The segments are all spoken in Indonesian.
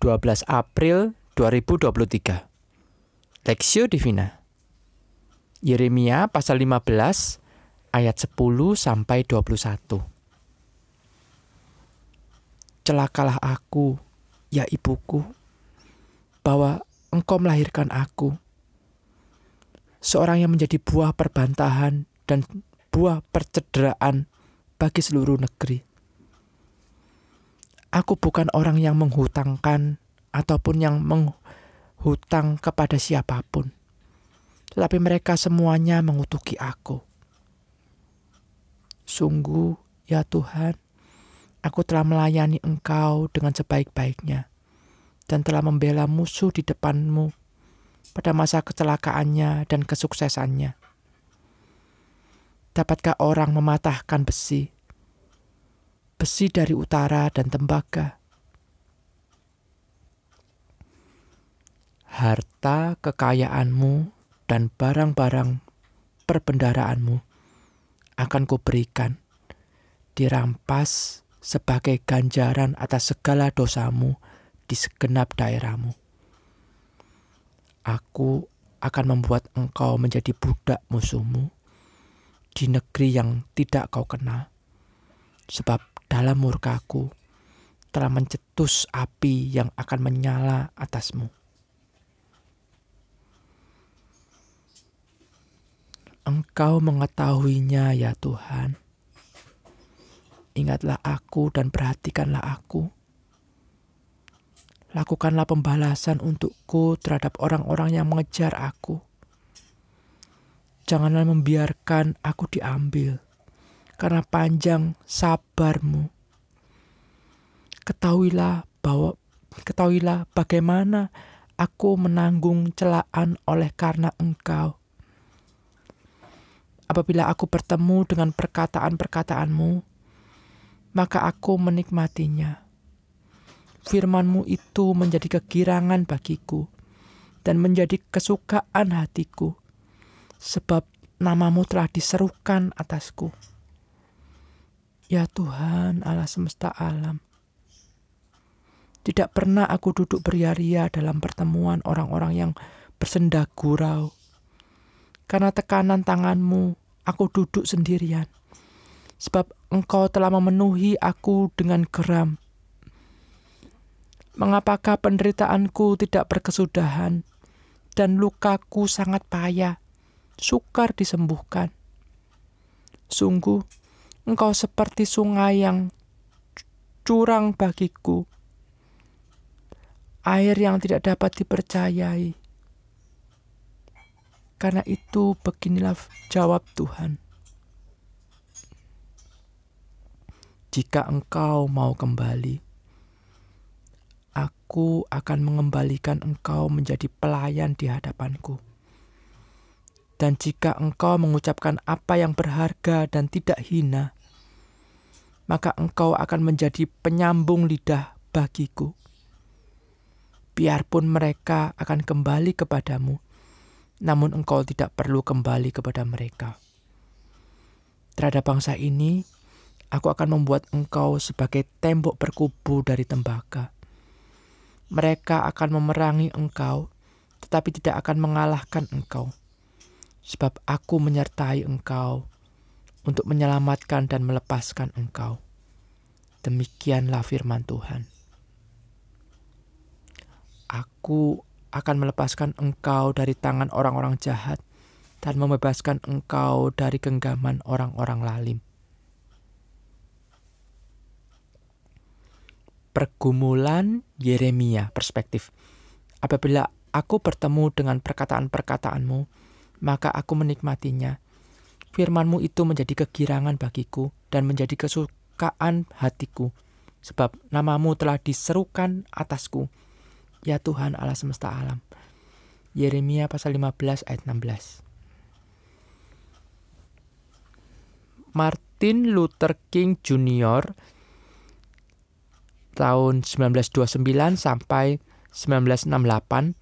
12 April 2023 Lexio Divina Yeremia pasal 15 ayat 10 sampai 21 Celakalah aku, ya ibuku, bahwa engkau melahirkan aku. Seorang yang menjadi buah perbantahan dan buah percederaan bagi seluruh negeri. Aku bukan orang yang menghutangkan ataupun yang menghutang kepada siapa pun. Tetapi mereka semuanya mengutuki aku. Sungguh, ya Tuhan, aku telah melayani Engkau dengan sebaik-baiknya dan telah membela musuh di depanmu pada masa kecelakaannya dan kesuksesannya. Dapatkah orang mematahkan besi besi dari utara dan tembaga. Harta kekayaanmu dan barang-barang perbendaraanmu akan kuberikan, dirampas sebagai ganjaran atas segala dosamu di segenap daerahmu. Aku akan membuat engkau menjadi budak musuhmu di negeri yang tidak kau kenal. Sebab dalam murkaku telah mencetus api yang akan menyala atasmu. Engkau mengetahuinya ya Tuhan. Ingatlah aku dan perhatikanlah aku. Lakukanlah pembalasan untukku terhadap orang-orang yang mengejar aku. Janganlah membiarkan aku diambil karena panjang sabarmu. Ketahuilah bahwa ketahuilah bagaimana aku menanggung celaan oleh karena engkau. Apabila aku bertemu dengan perkataan-perkataanmu, maka aku menikmatinya. Firmanmu itu menjadi kegirangan bagiku dan menjadi kesukaan hatiku, sebab namamu telah diserukan atasku. Ya Tuhan Allah semesta alam, tidak pernah aku duduk beria-ria dalam pertemuan orang-orang yang bersendak gurau. Karena tekanan tanganmu, aku duduk sendirian. Sebab engkau telah memenuhi aku dengan geram. Mengapakah penderitaanku tidak berkesudahan dan lukaku sangat payah, sukar disembuhkan? Sungguh, Engkau seperti sungai yang curang bagiku, air yang tidak dapat dipercayai. Karena itu, beginilah jawab Tuhan: "Jika engkau mau kembali, Aku akan mengembalikan engkau menjadi pelayan di hadapanku." Dan jika engkau mengucapkan apa yang berharga dan tidak hina, maka engkau akan menjadi penyambung lidah bagiku. Biarpun mereka akan kembali kepadamu, namun engkau tidak perlu kembali kepada mereka. Terhadap bangsa ini, aku akan membuat engkau sebagai tembok berkubu dari tembaga. Mereka akan memerangi engkau, tetapi tidak akan mengalahkan engkau sebab aku menyertai engkau untuk menyelamatkan dan melepaskan engkau. Demikianlah firman Tuhan. Aku akan melepaskan engkau dari tangan orang-orang jahat dan membebaskan engkau dari genggaman orang-orang lalim. Pergumulan Yeremia perspektif. Apabila aku bertemu dengan perkataan-perkataanmu, maka aku menikmatinya. Firmanmu itu menjadi kegirangan bagiku dan menjadi kesukaan hatiku, sebab namamu telah diserukan atasku, ya Tuhan Allah semesta alam. Yeremia pasal 15 ayat 16 Martin Luther King Jr. tahun 1929 sampai 1968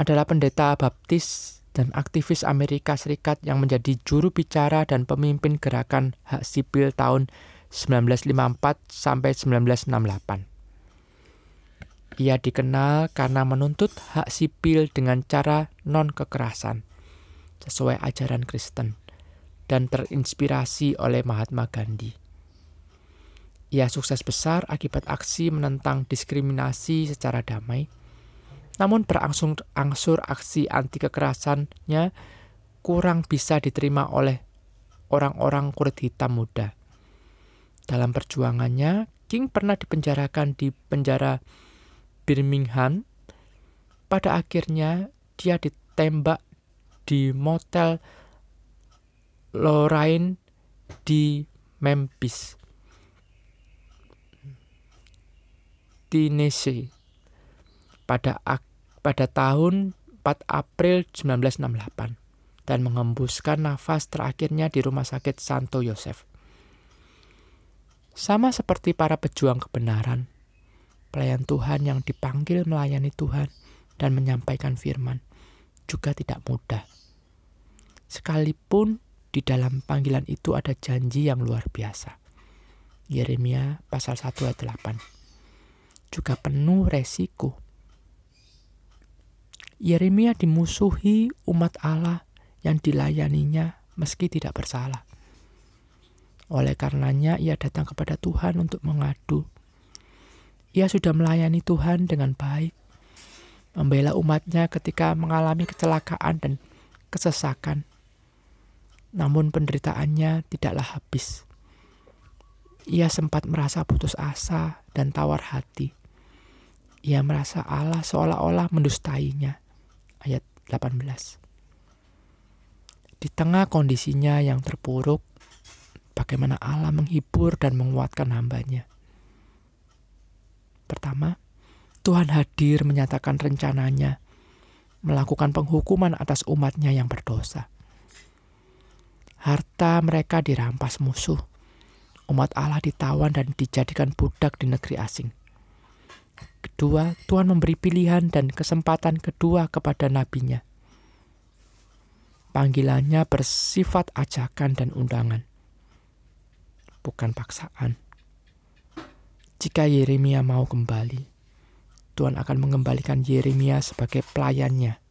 adalah pendeta baptis dan aktivis Amerika Serikat yang menjadi juru bicara dan pemimpin gerakan hak sipil tahun 1954 sampai 1968. Ia dikenal karena menuntut hak sipil dengan cara non-kekerasan, sesuai ajaran Kristen, dan terinspirasi oleh Mahatma Gandhi. Ia sukses besar akibat aksi menentang diskriminasi secara damai, namun berangsur-angsur aksi anti kekerasannya kurang bisa diterima oleh orang-orang kulit hitam muda. Dalam perjuangannya, King pernah dipenjarakan di penjara Birmingham, pada akhirnya dia ditembak di motel Lorraine di Memphis, Tennessee. Pada pada tahun 4 April 1968 dan mengembuskan nafas terakhirnya di Rumah Sakit Santo Yosef. Sama seperti para pejuang kebenaran, pelayan Tuhan yang dipanggil melayani Tuhan dan menyampaikan firman juga tidak mudah. Sekalipun di dalam panggilan itu ada janji yang luar biasa. Yeremia pasal 1 ayat 8. Juga penuh resiko. Yeremia dimusuhi umat Allah yang dilayaninya meski tidak bersalah. Oleh karenanya ia datang kepada Tuhan untuk mengadu ia sudah melayani Tuhan dengan baik, membela umatnya ketika mengalami kecelakaan dan kesesakan. Namun penderitaannya tidaklah habis. Ia sempat merasa putus asa dan tawar hati. Ia merasa Allah seolah-olah mendustainya. Ayat 18. Di tengah kondisinya yang terpuruk, bagaimana Allah menghibur dan menguatkan hambanya. Pertama, Tuhan hadir menyatakan rencananya melakukan penghukuman atas umatnya yang berdosa. Harta mereka dirampas musuh. Umat Allah ditawan dan dijadikan budak di negeri asing. Kedua, Tuhan memberi pilihan dan kesempatan kedua kepada nabinya. Panggilannya bersifat ajakan dan undangan, bukan paksaan. Jika Yeremia mau kembali, Tuhan akan mengembalikan Yeremia sebagai pelayannya.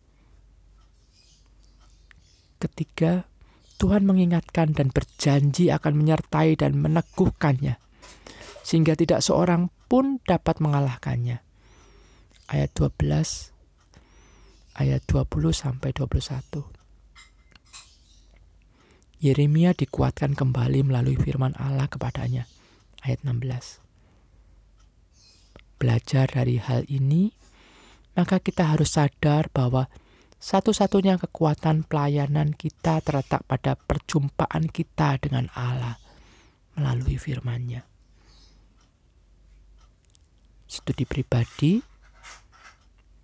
Ketiga, Tuhan mengingatkan dan berjanji akan menyertai dan meneguhkannya, sehingga tidak seorang pun dapat mengalahkannya. Ayat 12, ayat 20 sampai 21. Yeremia dikuatkan kembali melalui firman Allah kepadanya. Ayat 16 belajar dari hal ini, maka kita harus sadar bahwa satu-satunya kekuatan pelayanan kita terletak pada perjumpaan kita dengan Allah melalui firman-Nya. Studi pribadi,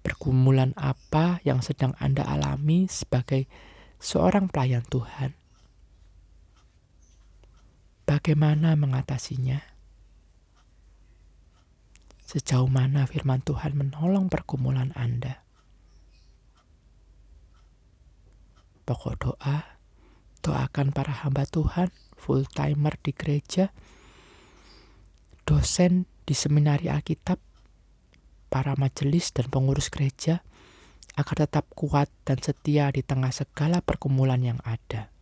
pergumulan apa yang sedang Anda alami sebagai seorang pelayan Tuhan? Bagaimana mengatasinya? sejauh mana firman Tuhan menolong pergumulan Anda. Pokok doa, doakan para hamba Tuhan, full timer di gereja, dosen di seminari Alkitab, para majelis dan pengurus gereja, agar tetap kuat dan setia di tengah segala pergumulan yang ada.